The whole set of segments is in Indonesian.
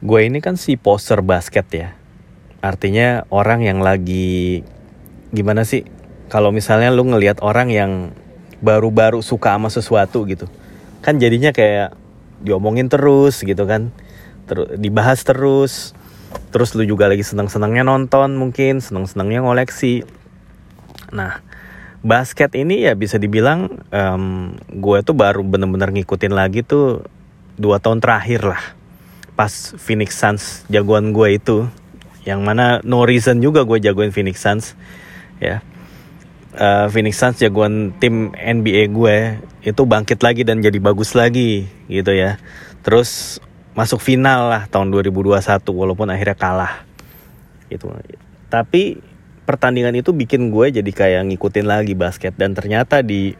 gue ini kan si poser basket ya. Artinya orang yang lagi gimana sih? Kalau misalnya lu ngelihat orang yang baru-baru suka sama sesuatu gitu, kan jadinya kayak diomongin terus gitu kan, terus dibahas terus, terus lu juga lagi seneng-senengnya nonton mungkin, seneng-senengnya ngoleksi. Nah, basket ini ya bisa dibilang um, gue tuh baru bener-bener ngikutin lagi tuh dua tahun terakhir lah pas Phoenix Suns jagoan gue itu. Yang mana no reason juga gue jagoin Phoenix Suns ya. Uh, Phoenix Suns jagoan tim NBA gue itu bangkit lagi dan jadi bagus lagi gitu ya. Terus masuk final lah tahun 2021 walaupun akhirnya kalah gitu. Tapi pertandingan itu bikin gue jadi kayak ngikutin lagi basket. Dan ternyata di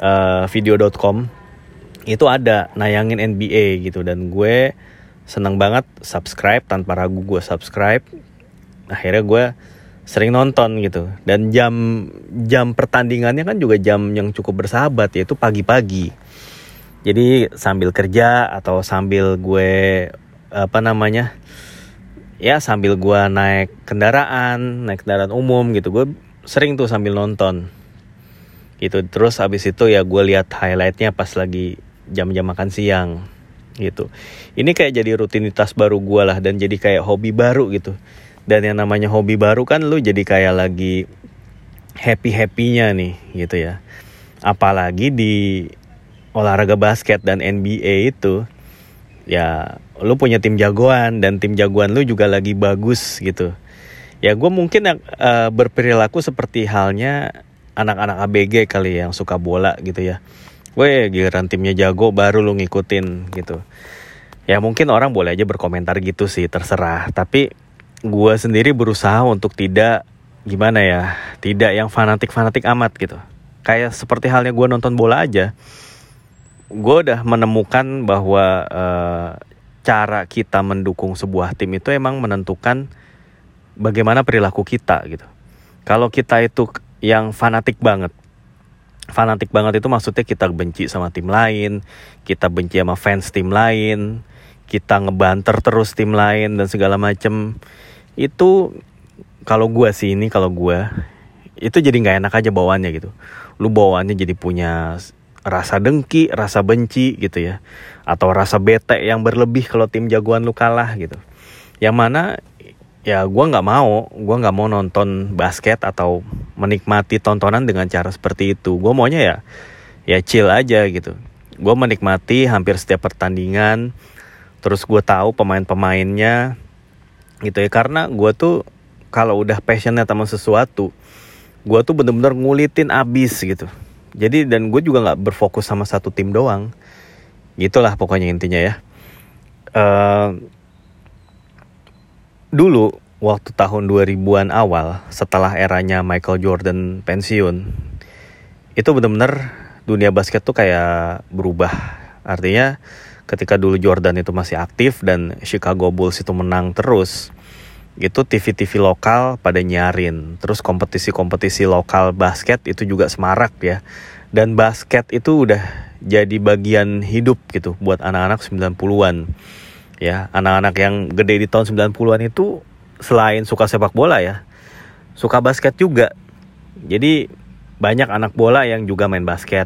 uh, video.com itu ada nayangin NBA gitu. Dan gue seneng banget subscribe tanpa ragu gue subscribe. Akhirnya gue sering nonton gitu. Dan jam jam pertandingannya kan juga jam yang cukup bersahabat yaitu pagi-pagi. Jadi sambil kerja atau sambil gue apa namanya ya sambil gue naik kendaraan naik kendaraan umum gitu gue sering tuh sambil nonton. Gitu. Terus abis itu ya gue lihat highlightnya pas lagi jam-jam makan siang gitu. Ini kayak jadi rutinitas baru gue lah dan jadi kayak hobi baru gitu. Dan yang namanya hobi baru kan lu jadi kayak lagi happy happynya nih gitu ya. Apalagi di olahraga basket dan NBA itu ya lu punya tim jagoan dan tim jagoan lu juga lagi bagus gitu. Ya gue mungkin uh, berperilaku seperti halnya anak-anak ABG kali ya, yang suka bola gitu ya gue giliran timnya jago baru lu ngikutin gitu. Ya mungkin orang boleh aja berkomentar gitu sih terserah. Tapi gue sendiri berusaha untuk tidak gimana ya tidak yang fanatik fanatik amat gitu. Kayak seperti halnya gue nonton bola aja gue udah menemukan bahwa uh, cara kita mendukung sebuah tim itu emang menentukan bagaimana perilaku kita gitu. Kalau kita itu yang fanatik banget, fanatik banget itu maksudnya kita benci sama tim lain, kita benci sama fans tim lain, kita ngebanter terus tim lain dan segala macem. Itu kalau gue sih ini kalau gue itu jadi nggak enak aja bawaannya gitu. Lu bawaannya jadi punya rasa dengki, rasa benci gitu ya. Atau rasa bete yang berlebih kalau tim jagoan lu kalah gitu. Yang mana ya gue nggak mau, gue nggak mau nonton basket atau menikmati tontonan dengan cara seperti itu. Gue maunya ya ya chill aja gitu. Gue menikmati hampir setiap pertandingan. Terus gue tahu pemain-pemainnya gitu ya karena gue tuh kalau udah passionnya sama sesuatu, gue tuh bener-bener ngulitin abis gitu jadi dan gue juga nggak berfokus sama satu tim doang gitulah pokoknya intinya ya uh, dulu waktu tahun 2000-an awal setelah eranya Michael Jordan pensiun itu bener-bener dunia basket tuh kayak berubah artinya ketika dulu Jordan itu masih aktif dan Chicago Bulls itu menang terus itu TV-TV lokal pada nyarin. Terus kompetisi-kompetisi lokal basket itu juga semarak ya. Dan basket itu udah jadi bagian hidup gitu buat anak-anak 90-an. Ya, anak-anak yang gede di tahun 90-an itu selain suka sepak bola ya, suka basket juga. Jadi banyak anak bola yang juga main basket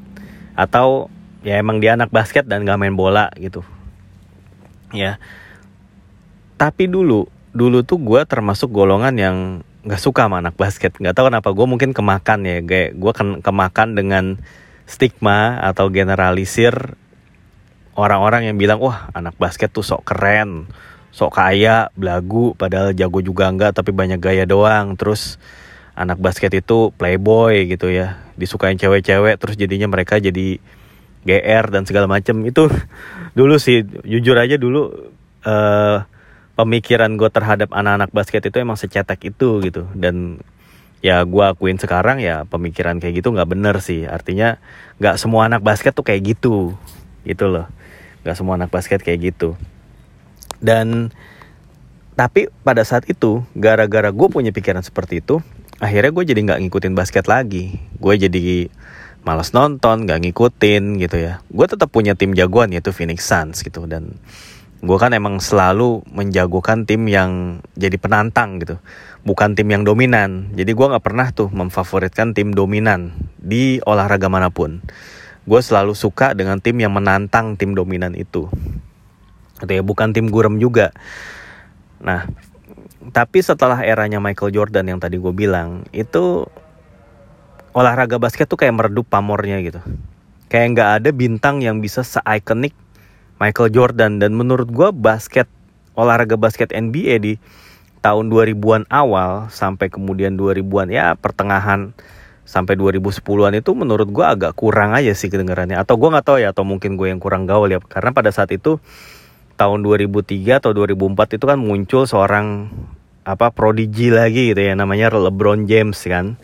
atau ya emang dia anak basket dan gak main bola gitu. Ya. Tapi dulu dulu tuh gue termasuk golongan yang nggak suka sama anak basket nggak tahu kenapa gue mungkin kemakan ya gue kan kemakan dengan stigma atau generalisir orang-orang yang bilang wah anak basket tuh sok keren sok kaya belagu padahal jago juga enggak tapi banyak gaya doang. Terus anak basket itu playboy gitu ya disukain cewek-cewek terus jadinya mereka jadi GR dan segala macem. Itu dulu sih jujur aja dulu uh, pemikiran gue terhadap anak-anak basket itu emang secetek itu gitu. Dan ya gue akuin sekarang ya pemikiran kayak gitu nggak bener sih. Artinya nggak semua anak basket tuh kayak gitu gitu loh nggak semua anak basket kayak gitu. Dan tapi pada saat itu gara-gara gue punya pikiran seperti itu akhirnya gue jadi nggak ngikutin basket lagi. Gue jadi malas nonton nggak ngikutin gitu ya. Gue tetap punya tim jagoan yaitu Phoenix Suns gitu. Dan gue kan emang selalu menjagokan tim yang jadi penantang gitu. Bukan tim yang dominan. Jadi gue nggak pernah tuh memfavoritkan tim dominan di olahraga mana pun gue selalu suka dengan tim yang menantang tim dominan itu. Gitu ya bukan tim gurem juga. Nah tapi setelah eranya Michael Jordan yang tadi gue bilang itu olahraga basket tuh kayak meredup pamornya gitu. Kayak nggak ada bintang yang bisa se-iconic Michael Jordan. Dan menurut gue basket olahraga basket NBA di tahun 2000-an awal sampai kemudian 2000-an ya pertengahan sampai 2010-an itu menurut gue agak kurang aja sih kedengarannya. Atau gue nggak tahu ya atau mungkin gue yang kurang gaul ya. Karena pada saat itu tahun 2003 atau 2004 itu kan muncul seorang apa prodigi lagi gitu ya namanya LeBron James kan.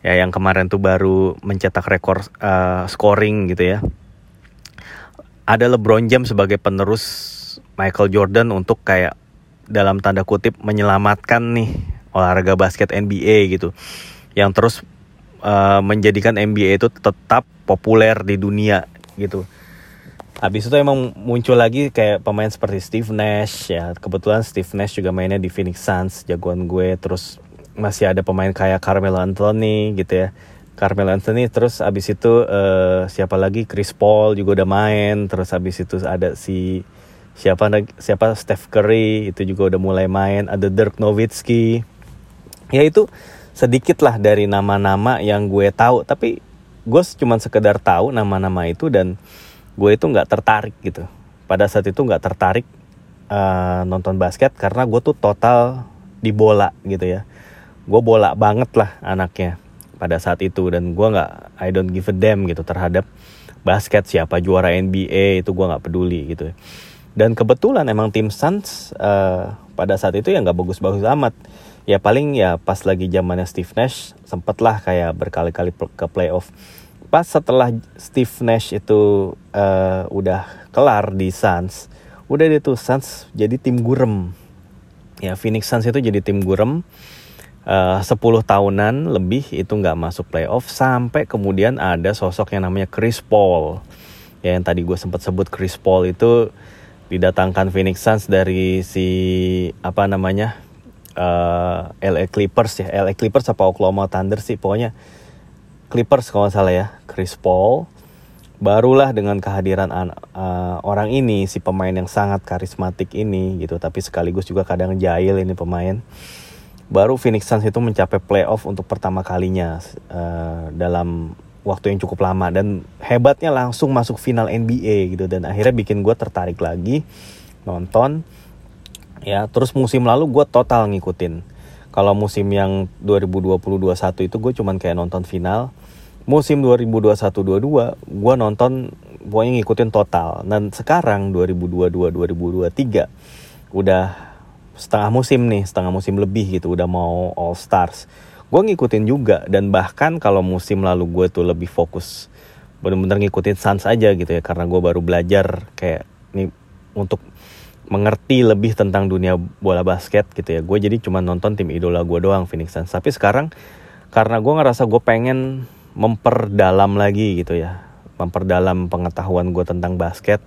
Ya yang kemarin tuh baru mencetak rekor uh, scoring gitu ya. Ada LeBron James sebagai penerus Michael Jordan untuk kayak dalam tanda kutip menyelamatkan nih olahraga basket NBA gitu. Yang terus uh, menjadikan NBA itu tetap populer di dunia gitu. Habis itu emang muncul lagi kayak pemain seperti Steve Nash ya. Kebetulan Steve Nash juga mainnya di Phoenix Suns jagoan gue. Terus masih ada pemain kayak Carmelo Anthony gitu ya. Carmelo Anthony terus abis itu uh, siapa lagi? Chris Paul juga udah main. Terus abis itu ada si siapa siapa? Steph Curry itu juga udah mulai main. Ada Dirk Nowitzki. Ya itu sedikit lah dari nama-nama yang gue tahu. Tapi gue cuma sekedar tahu nama-nama itu dan gue itu nggak tertarik gitu. Pada saat itu nggak tertarik uh, nonton basket karena gue tuh total di bola gitu ya. Gue bola banget lah anaknya pada saat itu dan gue nggak I don't give a damn gitu terhadap basket siapa juara NBA itu gue nggak peduli gitu. Dan kebetulan emang tim Suns uh, pada saat itu ya nggak bagus-bagus amat ya paling ya pas lagi zamannya Steve Nash sempet lah kayak berkali-kali ke playoff. Pas setelah Steve Nash itu uh, udah kelar di Suns udah dia tuh Suns jadi tim gurem. Ya Phoenix Suns itu jadi tim gurem uh, 10 tahunan lebih itu nggak masuk playoff sampai kemudian ada sosok yang namanya Chris Paul. Ya yang tadi gue sempat sebut Chris Paul itu didatangkan Phoenix Suns dari si apa namanya uh, eh, LA Clippers ya. LA Clippers apa Oklahoma Thunder sih? Pokoknya Clippers kalau nggak salah ya Chris Paul. Barulah dengan kehadiran uh, orang ini si pemain yang sangat karismatik ini gitu. Tapi sekaligus juga kadang jahil ini pemain. Baru Phoenix Suns itu mencapai playoff untuk pertama kalinya uh, dalam waktu yang cukup lama. Dan hebatnya langsung masuk final NBA gitu. Dan akhirnya bikin gue tertarik lagi nonton ya terus musim lalu gue total ngikutin. Kalau musim yang 2020-21 itu gue cuman kayak nonton final. Musim 2021-22 gue nonton pokoknya ngikutin total. Dan sekarang 2022-2023 udah setengah musim nih, setengah musim lebih gitu, udah mau All Stars. Gue ngikutin juga dan bahkan kalau musim lalu gue tuh lebih fokus bener-bener ngikutin Suns aja gitu ya karena gue baru belajar kayak nih untuk mengerti lebih tentang dunia bola basket gitu ya. Gue jadi cuma nonton tim idola gue doang Phoenix Suns. Tapi sekarang karena gue ngerasa gue pengen memperdalam lagi gitu ya. Memperdalam pengetahuan gue tentang basket.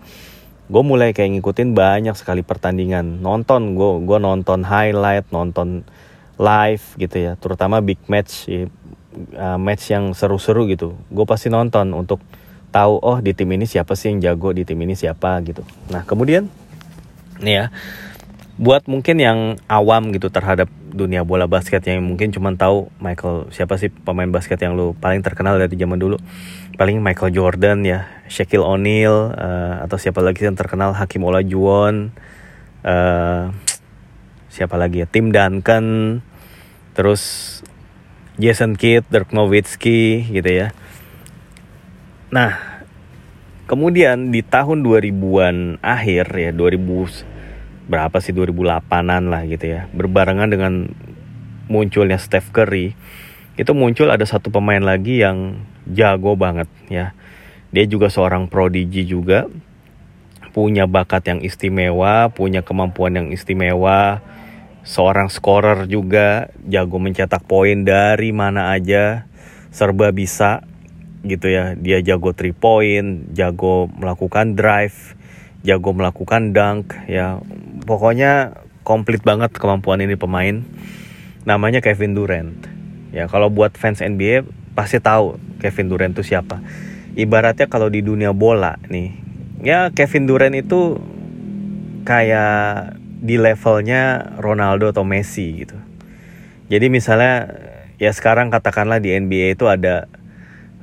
Gue mulai kayak ngikutin banyak sekali pertandingan. Nonton gue gue nonton highlight nonton live gitu ya. Terutama big match ya, match yang seru-seru gitu. Gue pasti nonton untuk tahu oh di tim ini siapa sih yang jago di tim ini siapa gitu. Nah kemudian ya. Buat mungkin yang awam gitu terhadap dunia bola basket yang mungkin cuma tahu Michael siapa sih pemain basket yang lu paling terkenal dari zaman dulu? Paling Michael Jordan ya Shaquille O'Neal uh, atau siapa lagi yang terkenal? Hakim Olajuwon uh, siapa lagi ya? Tim Duncan terus Jason Kidd Dirk Nowitzki gitu ya. Nah kemudian di tahun 2000-an akhir ya 2000 berapa sih 2008an lah gitu ya berbarengan dengan munculnya Steph Curry itu muncul ada satu pemain lagi yang jago banget ya. Dia juga seorang prodigi juga punya bakat yang istimewa punya kemampuan yang istimewa seorang scorer juga jago mencetak poin dari mana aja serba bisa gitu ya. Dia jago three point jago melakukan drive jago melakukan dunk ya. Pokoknya komplit banget kemampuan ini pemain. Namanya Kevin Durant. Ya kalau buat fans NBA pasti tahu Kevin Durant itu siapa. Ibaratnya kalau di dunia bola nih ya Kevin Durant itu kayak di levelnya Ronaldo atau Messi gitu. Jadi misalnya ya sekarang katakanlah di NBA itu ada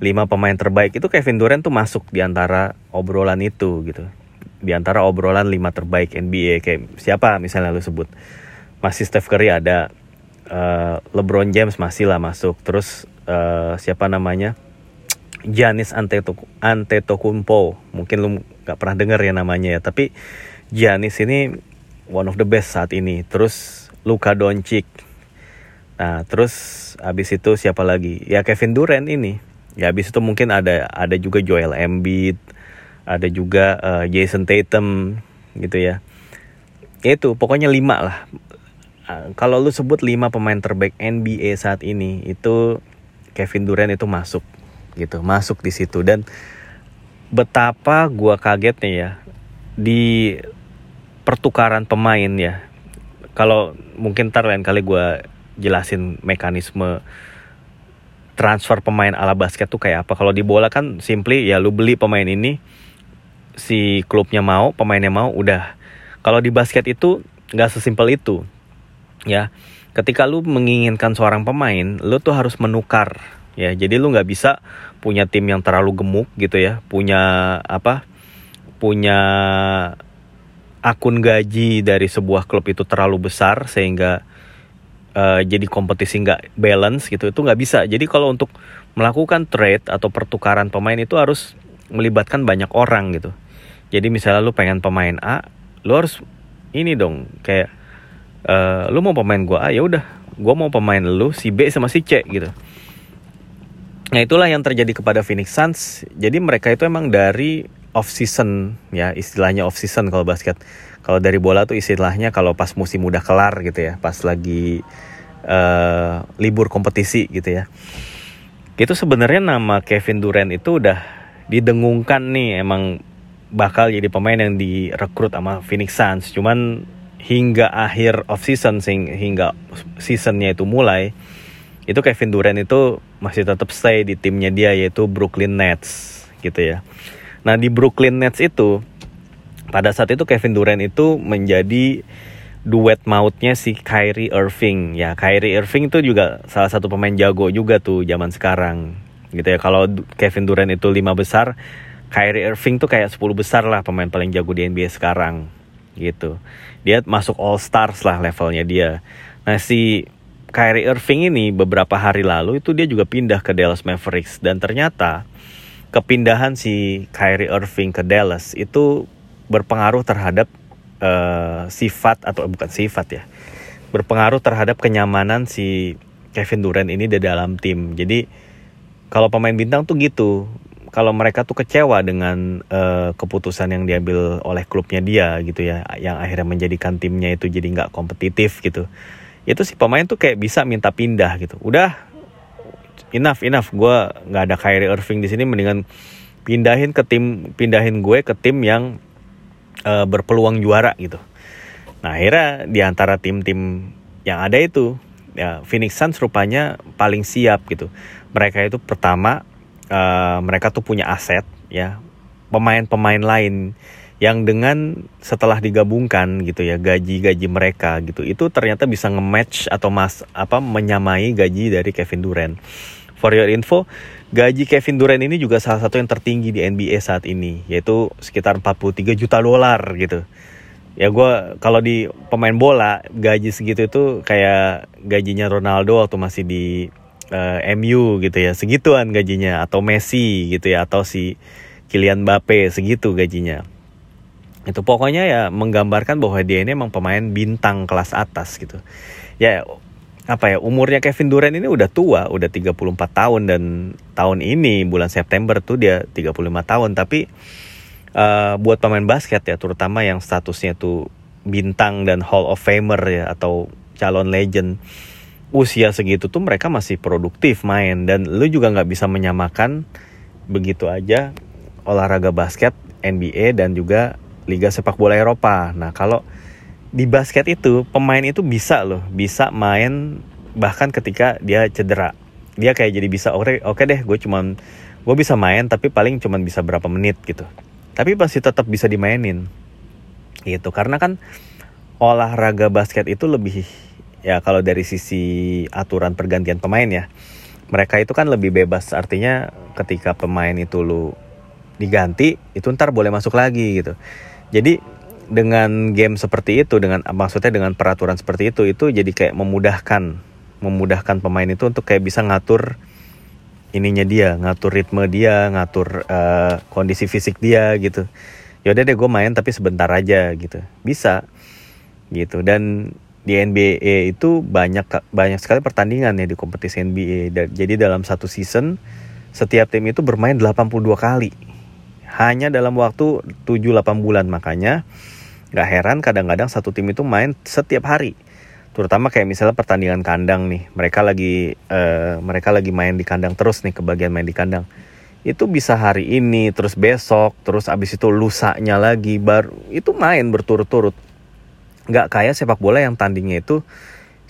lima pemain terbaik itu Kevin Durant tuh masuk di antara obrolan itu gitu. Di antara obrolan lima terbaik NBA kayak siapa misalnya lu sebut. Masih Steph Curry ada uh, LeBron James masih lah masuk. Terus uh, siapa namanya? Giannis Antetokounmpo. Mungkin lu nggak pernah dengar ya namanya ya tapi Giannis ini one of the best saat ini. Terus Luka Doncic. Nah terus abis itu siapa lagi? Ya Kevin Durant ini ya abis itu mungkin ada ada juga Joel Embiid ada juga uh, Jason Tatum gitu ya. Itu pokoknya lima lah. Uh, kalau lu sebut lima pemain terbaik NBA saat ini itu Kevin Durant itu masuk gitu. Masuk di situ. Dan betapa gua kagetnya ya di pertukaran pemain ya. Kalau mungkin ntar lain kali gua jelasin mekanisme transfer pemain ala basket tuh kayak apa kalau di bola kan simply ya lu beli pemain ini si klubnya mau, pemainnya mau, udah. Kalau di basket itu nggak sesimpel itu, ya. Ketika lu menginginkan seorang pemain, lu tuh harus menukar, ya. Jadi lu nggak bisa punya tim yang terlalu gemuk gitu ya, punya apa? Punya akun gaji dari sebuah klub itu terlalu besar sehingga uh, jadi kompetisi nggak balance gitu itu nggak bisa. Jadi kalau untuk melakukan trade atau pertukaran pemain itu harus melibatkan banyak orang gitu. Jadi misalnya lu pengen pemain A lu harus ini dong kayak uh, lu mau pemain gua A ya udah gua mau pemain lu si B sama si C gitu. Nah itulah yang terjadi kepada Phoenix Suns. Jadi mereka itu emang dari off season ya istilahnya off season kalau basket kalau dari bola tuh istilahnya kalau pas musim udah kelar gitu ya pas lagi uh, libur kompetisi gitu ya itu sebenarnya nama Kevin Durant itu udah didengungkan nih emang bakal jadi pemain yang direkrut sama Phoenix Suns. Cuman hingga akhir off season hingga seasonnya itu mulai itu Kevin Durant itu masih tetap stay di timnya dia yaitu Brooklyn Nets gitu ya. Nah di Brooklyn Nets itu pada saat itu Kevin Durant itu menjadi duet mautnya si Kyrie Irving ya Kyrie Irving itu juga salah satu pemain jago juga tuh zaman sekarang gitu ya kalau Kevin Durant itu lima besar Kyrie Irving tuh kayak 10 besar lah pemain paling jago di NBA sekarang gitu. Dia masuk All Stars lah levelnya dia. Nah si Kyrie Irving ini beberapa hari lalu itu dia juga pindah ke Dallas Mavericks dan ternyata kepindahan si Kyrie Irving ke Dallas itu berpengaruh terhadap uh, sifat atau bukan sifat ya berpengaruh terhadap kenyamanan si Kevin Durant ini di dalam tim. Jadi kalau pemain bintang tuh gitu, kalau mereka tuh kecewa dengan uh, keputusan yang diambil oleh klubnya dia gitu ya yang akhirnya menjadikan timnya itu jadi nggak kompetitif gitu. Itu si pemain tuh kayak bisa minta pindah gitu. Udah enough enough. Gue nggak ada Kyrie Irving di sini mendingan pindahin ke tim pindahin gue ke tim yang uh, berpeluang juara gitu nah akhirnya di antara tim-tim yang ada itu ya Phoenix Suns rupanya paling siap gitu mereka itu pertama uh, mereka tuh punya aset ya pemain-pemain lain yang dengan setelah digabungkan gitu ya gaji-gaji mereka gitu itu ternyata bisa nge-match atau mas apa menyamai gaji dari Kevin Durant. For your info, gaji Kevin Durant ini juga salah satu yang tertinggi di NBA saat ini yaitu sekitar 43 juta dolar gitu. Ya gue kalau di pemain bola gaji segitu itu kayak gajinya Ronaldo waktu masih di uh, eh, MU gitu ya. Segituan gajinya atau Messi gitu ya atau si Kylian Mbappe segitu gajinya. Itu pokoknya ya menggambarkan bahwa dia ini emang pemain bintang kelas atas gitu. Ya apa ya umurnya Kevin Durant ini udah tua udah 34 tahun dan tahun ini bulan September tuh dia 35 tahun tapi uh, buat pemain basket ya terutama yang statusnya tuh bintang dan Hall of Famer ya atau calon legend usia segitu tuh mereka masih produktif main dan lu juga nggak bisa menyamakan begitu aja olahraga basket NBA dan juga liga sepak bola Eropa. Nah, kalau di basket itu pemain itu bisa loh, bisa main bahkan ketika dia cedera. Dia kayak jadi bisa oke oke deh, gue cuman gue bisa main tapi paling cuman bisa berapa menit gitu. Tapi pasti tetap bisa dimainin. Gitu. Karena kan olahraga basket itu lebih ya kalau dari sisi aturan pergantian pemain ya mereka itu kan lebih bebas artinya ketika pemain itu lu diganti itu ntar boleh masuk lagi gitu jadi dengan game seperti itu dengan maksudnya dengan peraturan seperti itu itu jadi kayak memudahkan memudahkan pemain itu untuk kayak bisa ngatur ininya dia ngatur ritme dia ngatur uh, kondisi fisik dia gitu yaudah deh gue main tapi sebentar aja gitu bisa gitu dan di NBA itu banyak banyak sekali pertandingan ya di kompetisi NBA. Jadi dalam satu season setiap tim itu bermain 82 kali. Hanya dalam waktu 7-8 bulan makanya nggak heran kadang-kadang satu tim itu main setiap hari. Terutama kayak misalnya pertandingan kandang nih. Mereka lagi uh, mereka lagi main di kandang terus nih kebagian main di kandang. Itu bisa hari ini, terus besok, terus abis itu lusanya lagi, baru itu main berturut-turut nggak kayak sepak bola yang tandingnya itu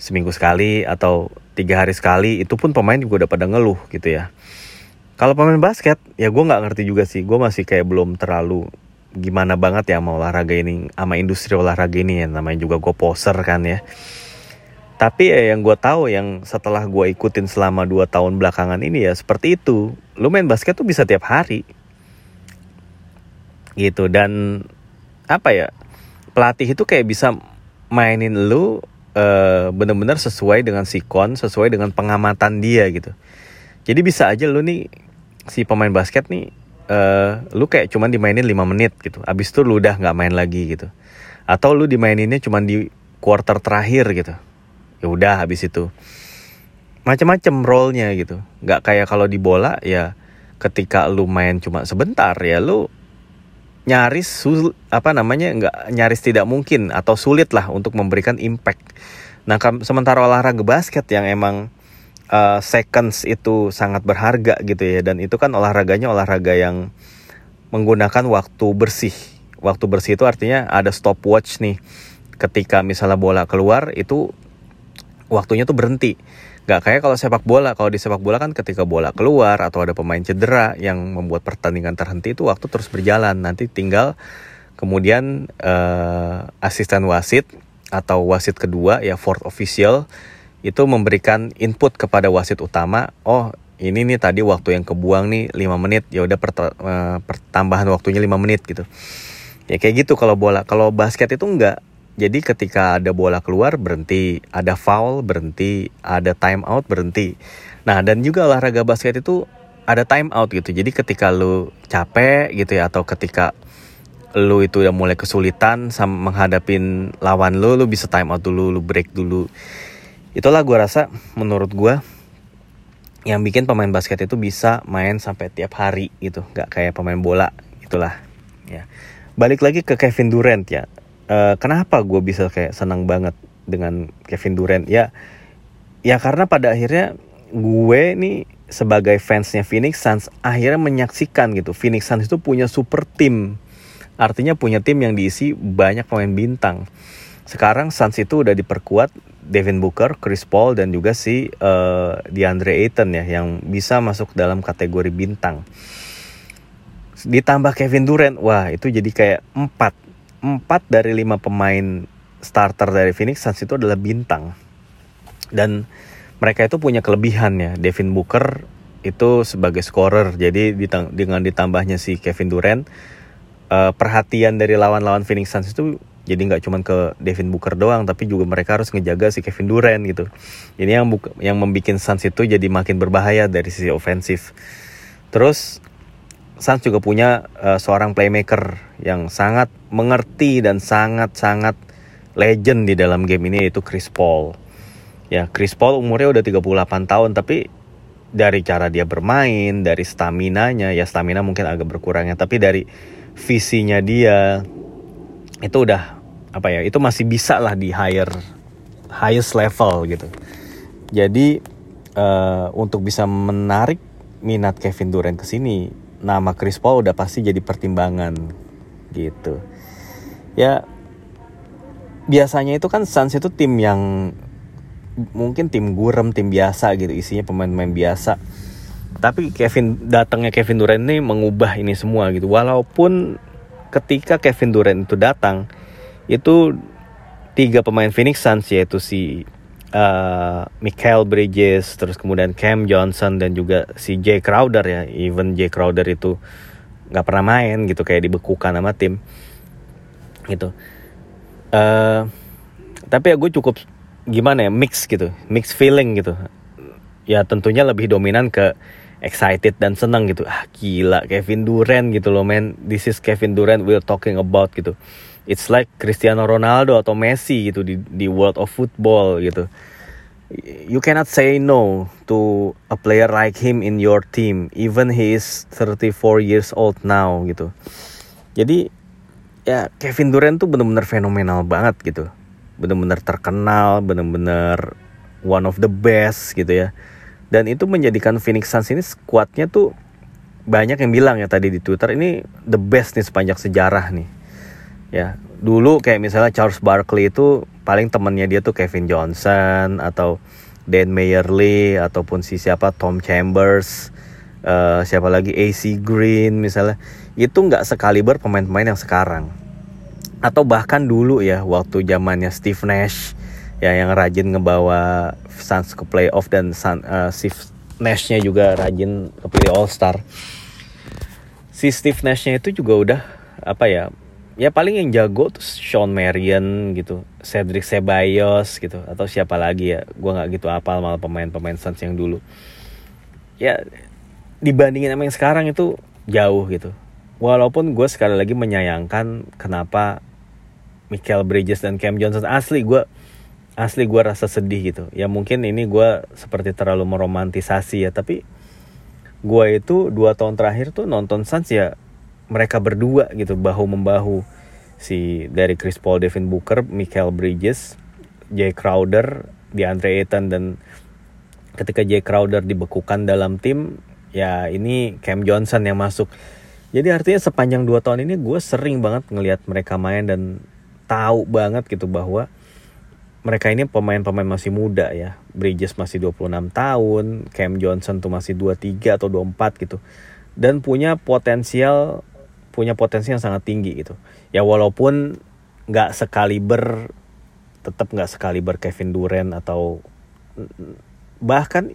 seminggu sekali atau tiga hari sekali itu pun pemain juga udah pada ngeluh gitu ya kalau pemain basket ya gue nggak ngerti juga sih gue masih kayak belum terlalu gimana banget ya sama olahraga ini sama industri olahraga ini ya namanya juga gue poser kan ya. Tapi ya yang gue tahu yang setelah gue ikutin selama dua tahun belakangan ini ya seperti itu. Lu main basket tuh bisa tiap hari. Gitu dan apa ya pelatih itu kayak bisa mainin lu uh, bener-bener sesuai dengan sikon, sesuai dengan pengamatan dia gitu. Jadi bisa aja lu nih si pemain basket nih uh, lu kayak cuman dimainin 5 menit gitu. Abis itu lu udah nggak main lagi gitu. Atau lu dimaininnya cuman di quarter terakhir gitu. Ya udah habis itu. Macam-macam role-nya gitu. Nggak kayak kalau di bola ya ketika lu main cuma sebentar ya lu nyaris sul, apa namanya nggak nyaris tidak mungkin atau sulit lah untuk memberikan impact. Nah sementara olahraga basket yang emang uh, seconds itu sangat berharga gitu ya dan itu kan olahraganya olahraga yang menggunakan waktu bersih. Waktu bersih itu artinya ada stopwatch nih. Ketika misalnya bola keluar itu waktunya tuh berhenti Gak kayak kalau sepak bola, kalau di sepak bola kan ketika bola keluar atau ada pemain cedera yang membuat pertandingan terhenti itu waktu terus berjalan. Nanti tinggal kemudian uh, asisten wasit atau wasit kedua ya fourth official itu memberikan input kepada wasit utama. Oh ini nih tadi waktu yang kebuang nih 5 menit ya udah uh, pertambahan waktunya 5 menit gitu. Ya kayak gitu kalau bola. Kalau basket itu enggak jadi ketika ada bola keluar berhenti, ada foul berhenti, ada time out berhenti. Nah dan juga olahraga basket itu ada time out gitu. Jadi ketika lu capek gitu ya atau ketika lu itu udah mulai kesulitan sama menghadapin lawan lu, lu bisa time out dulu, lu break dulu. Itulah gue rasa menurut gue yang bikin pemain basket itu bisa main sampai tiap hari gitu, nggak kayak pemain bola itulah. Ya. Balik lagi ke Kevin Durant ya uh, kenapa gue bisa kayak senang banget dengan Kevin Durant ya ya karena pada akhirnya gue nih sebagai fansnya Phoenix Suns akhirnya menyaksikan gitu Phoenix Suns itu punya super team artinya punya tim yang diisi banyak pemain bintang sekarang Suns itu udah diperkuat Devin Booker, Chris Paul dan juga si uh, DeAndre Ayton ya yang bisa masuk dalam kategori bintang. Ditambah Kevin Durant wah itu jadi kayak empat. Empat dari lima pemain starter dari Phoenix Suns itu adalah bintang. Dan mereka itu punya kelebihan ya. Devin Booker itu sebagai scorer jadi dengan ditambahnya si Kevin Durant uh, perhatian dari lawan-lawan Phoenix Suns itu jadi nggak cuma ke Devin Booker doang tapi juga mereka harus ngejaga si Kevin Durant gitu ini yang yang membuat Suns itu jadi makin berbahaya dari sisi ofensif terus Suns juga punya uh, seorang playmaker yang sangat mengerti dan sangat-sangat legend di dalam game ini yaitu Chris Paul. Ya, Chris Paul umurnya udah 38 tahun tapi dari cara dia bermain, dari stamina-nya, ya stamina mungkin agak berkurang ya, tapi dari visinya dia itu udah apa ya, itu masih bisa lah di higher highest level gitu. Jadi uh, untuk bisa menarik minat Kevin Durant ke sini nama Chris Paul udah pasti jadi pertimbangan gitu. ya biasanya itu kan Suns itu tim yang mungkin tim gurem tim biasa gitu isinya pemain-pemain biasa tapi Kevin datangnya Kevin Durant ini mengubah ini semua gitu walaupun ketika Kevin Durant itu datang itu tiga pemain Phoenix Suns yaitu si uh, Michael Bridges terus kemudian Cam Johnson dan juga si Jay Crowder ya. Even Jay Crowder itu nggak pernah main gitu kayak dibekukan sama tim. Gitu. Uh, tapi ya gue cukup gimana ya mix gitu mix feeling gitu. Ya tentunya lebih dominan ke excited dan senang gitu. Ah gila Kevin Durant gitu loh man. This is Kevin Durant we're talking about gitu. It's like Cristiano Ronaldo atau Messi gitu di di world of football gitu. You cannot say no to a player like him in your team. Even he is 34 years old now gitu. Jadi ya Kevin Durant tuh bener-bener fenomenal banget gitu. Bener-bener terkenal bener-bener one of the best gitu ya dan itu menjadikan Phoenix Suns ini skuadnya tuh banyak yang bilang ya tadi di Twitter ini the best nih sepanjang sejarah nih. Ya dulu kayak misalnya Charles Barkley itu paling temennya dia tuh Kevin Johnson atau Dan Mayerly ataupun si siapa Tom Chambers uh, siapa lagi AC Green misalnya. Itu nggak sekaliber pemain-pemain yang sekarang. Atau bahkan dulu ya waktu zamannya Steve Nash ya yang rajin ngebawa Suns ke playoff dan Sun, uh, Steve Nash-nya juga rajin ke play All Star si Steve Nash-nya itu juga udah apa ya ya paling yang jago tuh Sean Marion gitu Cedric Ceballos gitu atau siapa lagi ya gue nggak gitu apal malah pemain-pemain Suns yang dulu. Ya dibandingin sama yang sekarang itu jauh gitu. Walaupun gue sekali lagi menyayangkan kenapa Michael Bridges dan Cam Johnson asli gue asli gue rasa sedih gitu. Ya mungkin ini gue seperti terlalu meromantisasi ya tapi gue itu dua tahun terakhir tuh nonton Suns ya mereka berdua gitu bahu membahu si dari Chris Paul, Devin Booker, Michael Bridges, Jay Crowder, DeAndre Ayton dan ketika Jay Crowder dibekukan dalam tim ya ini Cam Johnson yang masuk. Jadi artinya sepanjang dua tahun ini gue sering banget ngelihat mereka main dan tahu banget gitu bahwa mereka ini pemain-pemain masih muda ya. Bridges masih 26 tahun, Cam Johnson tuh masih 23 atau 24 gitu. Dan punya potensial punya potensi yang sangat tinggi gitu. Ya walaupun nggak sekaliber tetap nggak sekaliber Kevin Durant atau bahkan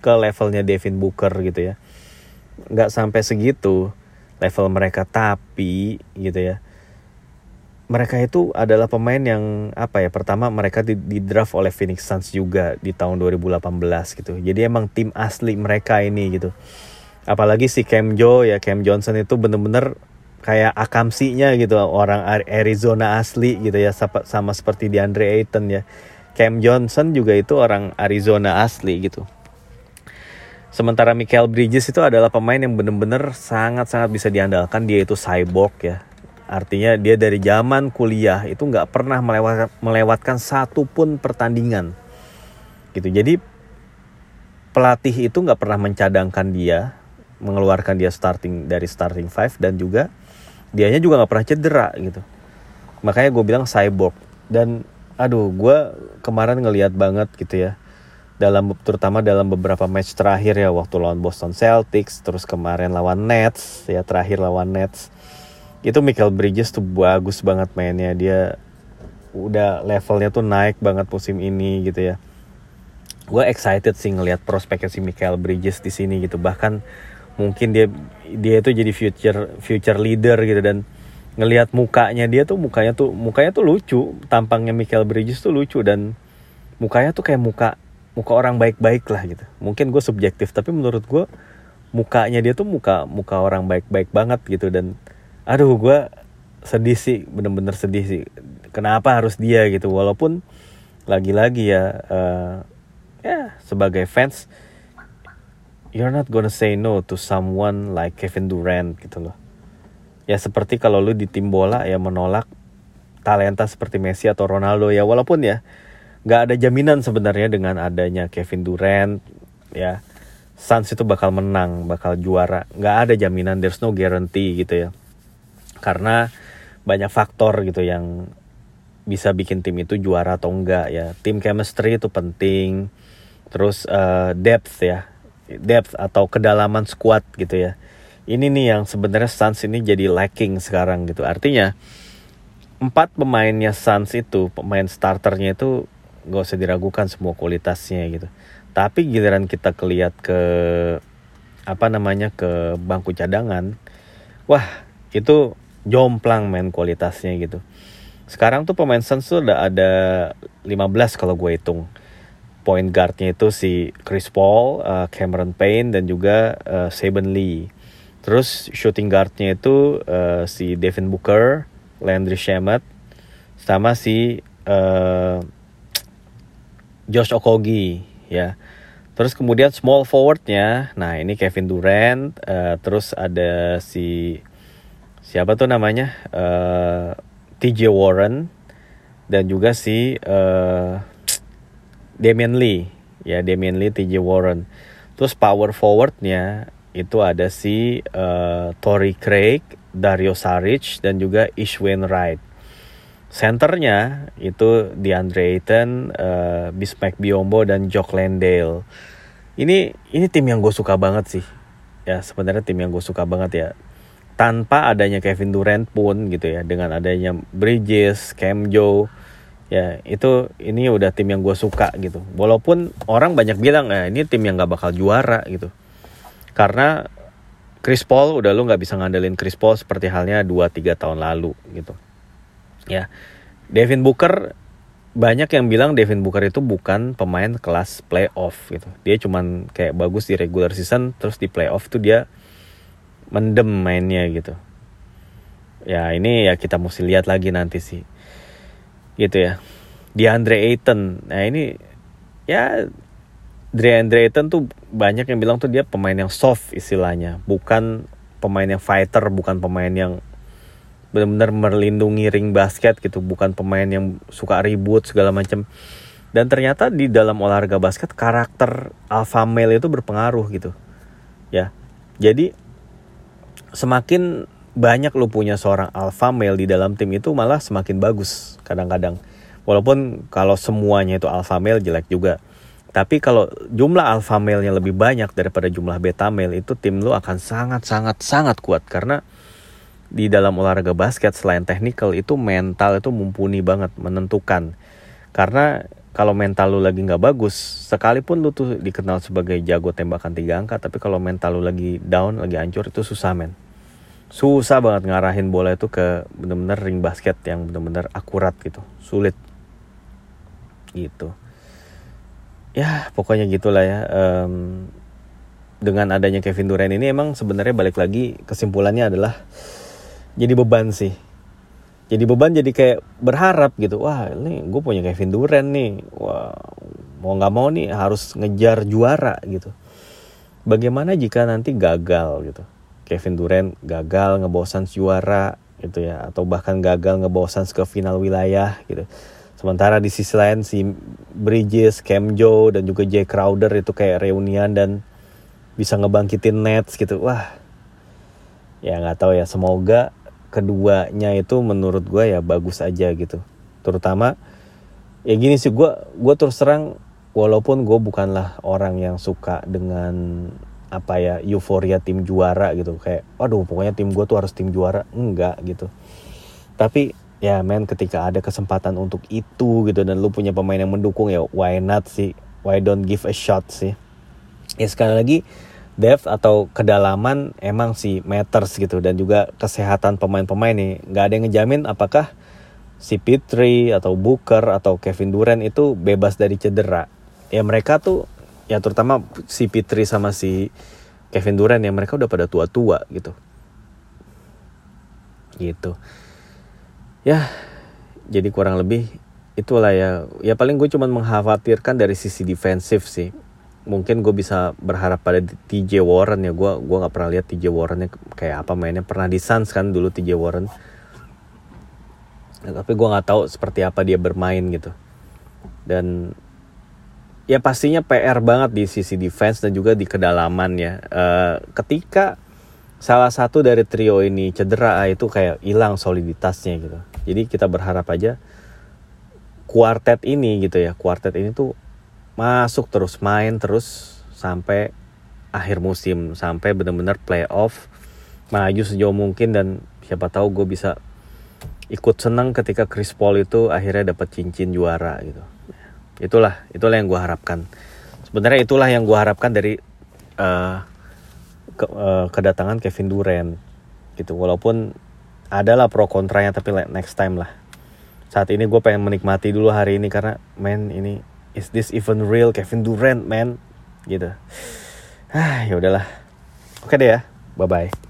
ke levelnya Devin Booker gitu ya nggak sampai segitu level mereka tapi gitu ya mereka itu adalah pemain yang apa ya pertama mereka di, di draft oleh Phoenix Suns juga di tahun 2018 gitu jadi emang tim asli mereka ini gitu apalagi si Cam Jo ya Cam Johnson itu bener-bener kayak akamsinya gitu orang Arizona asli gitu ya sama, sama seperti di Andre Ayton ya Cam Johnson juga itu orang Arizona asli gitu Sementara Michael Bridges itu adalah pemain yang bener-bener sangat-sangat bisa diandalkan. Dia itu cyborg ya. Artinya dia dari zaman kuliah itu nggak pernah melewatkan, melewatkan satu pun pertandingan. Gitu. Jadi pelatih itu nggak pernah mencadangkan dia, mengeluarkan dia starting dari starting five dan juga dianya juga nggak pernah cedera gitu. Makanya gue bilang cyborg dan aduh gue kemarin ngeliat banget gitu ya dalam terutama dalam beberapa match terakhir ya waktu lawan Boston Celtics terus kemarin lawan Nets ya terakhir lawan Nets itu Michael Bridges tuh bagus banget mainnya. Dia udah levelnya tuh naik banget musim ini gitu ya. Gue excited sih ngelihat prospeknya si Michael Bridges di sini gitu. Bahkan mungkin dia dia itu jadi future future leader gitu. Dan ngelihat mukanya dia tuh mukanya tuh mukanya tuh lucu. Tampangnya Michael Bridges tuh lucu dan mukanya tuh kayak muka muka orang baik-baik lah gitu. Mungkin gue subjektif tapi menurut gue mukanya dia tuh muka muka orang baik-baik banget gitu. Dan aduh gue sedih sih bener-bener sedih sih. Kenapa harus dia gitu? Walaupun lagi-lagi ya uh, ya sebagai fans you're not gonna say no to someone like Kevin Durant gitu loh. Ya seperti kalau lu di tim bola ya menolak talenta seperti Messi atau Ronaldo ya. Walaupun ya nggak ada jaminan sebenarnya dengan adanya Kevin Durant ya. Suns itu bakal menang bakal juara. Nggak ada jaminan there's no guarantee gitu ya karena banyak faktor gitu yang bisa bikin tim itu juara atau enggak ya. Tim chemistry itu penting. Terus uh, depth ya. Depth atau kedalaman squad gitu ya. Ini nih yang sebenarnya Suns ini jadi lacking sekarang gitu. Artinya empat pemainnya Suns itu, pemain starternya itu gak usah diragukan semua kualitasnya gitu. Tapi giliran kita kelihat ke apa namanya ke bangku cadangan, wah itu jomplang main kualitasnya gitu. Sekarang tuh pemain Suns tuh udah ada 15 kalau gue hitung. Point guardnya itu si Chris Paul, uh, Cameron Payne dan juga uh, Saben Lee. Terus shooting guardnya itu uh, si Devin Booker, Landry Shamet, sama si uh, Josh Okogie ya. Terus kemudian small forwardnya, nah ini Kevin Durant, uh, terus ada si siapa tuh namanya? Uh, TJ Warren dan juga si uh, Damian Lee. Ya Damian Lee TJ Warren. Terus power forwardnya itu ada si uh, Tory Craig Dario Saric dan juga Ishwin Wright. Centernya itu DeAndre Ayton uh, Bismack Biombo dan Jock Landale. Ini ini tim yang gue suka banget sih. Ya sebenarnya tim yang gue suka banget ya tanpa adanya Kevin Durant pun gitu ya dengan adanya Bridges, Cam Joe ya itu ini udah tim yang gue suka gitu. Walaupun orang banyak bilang ya ini tim yang gak bakal juara gitu. Karena Chris Paul udah lu nggak bisa ngandelin Chris Paul seperti halnya 2-3 tahun lalu gitu. Ya Devin Booker banyak yang bilang Devin Booker itu bukan pemain kelas playoff gitu. Dia cuman kayak bagus di regular season terus di playoff tuh dia mendem mainnya gitu. Ya ini ya kita mesti lihat lagi nanti sih. Gitu ya. Di Andre Ayton. Nah ini ya Andre Ayton tuh banyak yang bilang tuh dia pemain yang soft istilahnya. Bukan pemain yang fighter bukan pemain yang benar-benar melindungi ring basket gitu. Bukan pemain yang suka ribut segala macam dan ternyata di dalam olahraga basket karakter alpha male itu berpengaruh gitu. Ya. Jadi semakin banyak lu punya seorang alpha male di dalam tim itu malah semakin bagus kadang-kadang. Walaupun kalau semuanya itu alpha male jelek juga. Tapi kalau jumlah alpha male-nya lebih banyak daripada jumlah beta male itu tim lu akan sangat-sangat sangat kuat karena di dalam olahraga basket selain technical itu mental itu mumpuni banget menentukan. Karena kalau mental lu lagi nggak bagus, sekalipun lu tuh dikenal sebagai jago tembakan tiga angka, tapi kalau mental lu lagi down, lagi hancur itu susah men. Susah banget ngarahin bola itu ke bener-bener ring basket yang bener-bener akurat gitu, sulit. Gitu. Ya pokoknya gitulah ya. Um, dengan adanya Kevin Durant ini emang sebenarnya balik lagi kesimpulannya adalah jadi beban sih jadi beban jadi kayak berharap gitu wah ini gue punya Kevin Durant nih wah mau nggak mau nih harus ngejar juara gitu bagaimana jika nanti gagal gitu Kevin Durant gagal ngebosan juara gitu ya. Atau bahkan gagal ngebosan ke final wilayah gitu. Sementara di sisi lain si Bridges, Cam Joe dan juga Jay Crowder itu kayak reunian dan bisa ngebangkitin Nets gitu. Wah. Ya nggak tahu ya. Semoga keduanya itu menurut gue ya bagus aja gitu. Terutama ya gini sih gue gue terus terang walaupun gue bukanlah orang yang suka dengan apa ya euforia tim juara gitu. Kayak waduh pokoknya tim gue tuh harus tim juara. Enggak gitu. Tapi ya men ketika ada kesempatan untuk itu gitu dan lu punya pemain yang mendukung ya why not sih? Why don't give a shot sih? Ya sekali lagi depth atau kedalaman emang sih matters gitu dan juga kesehatan pemain-pemain nih. Nggak ada yang ngejamin apakah si Pitri atau Booker atau Kevin Durant itu bebas dari cedera. Ya mereka tuh ya terutama si Pitri sama si Kevin Durant ya mereka udah pada tua-tua gitu. Gitu. Ya jadi kurang lebih itulah ya. Ya paling gue cuman mengkhawatirkan dari sisi defensif sih. Mungkin gue bisa berharap pada TJ Warren ya. Gue gue nggak pernah lihat TJ Warrennya kayak apa mainnya. Pernah di Suns kan dulu TJ Warren. Ya, tapi gue nggak tahu seperti apa dia bermain gitu. Dan ya pastinya PR banget di sisi defense dan juga di kedalaman ya uh, ketika salah satu dari trio ini cedera itu kayak hilang soliditasnya gitu. Jadi kita berharap aja kuartet ini gitu ya, kuartet ini tuh masuk terus main terus sampai akhir musim sampai benar-benar playoff maju sejauh mungkin dan siapa tahu gue bisa ikut senang ketika Chris Paul itu akhirnya dapat cincin juara gitu. Itulah, itulah yang gue harapkan. Sebenarnya itulah yang gue harapkan dari uh, ke, uh, kedatangan Kevin Durant gitu. Walaupun adalah pro kontranya tapi next time lah. Saat ini gue pengen menikmati dulu hari ini karena man ini is this even real Kevin Durant man gitu. Ah ya udahlah. Oke deh ya. Bye bye.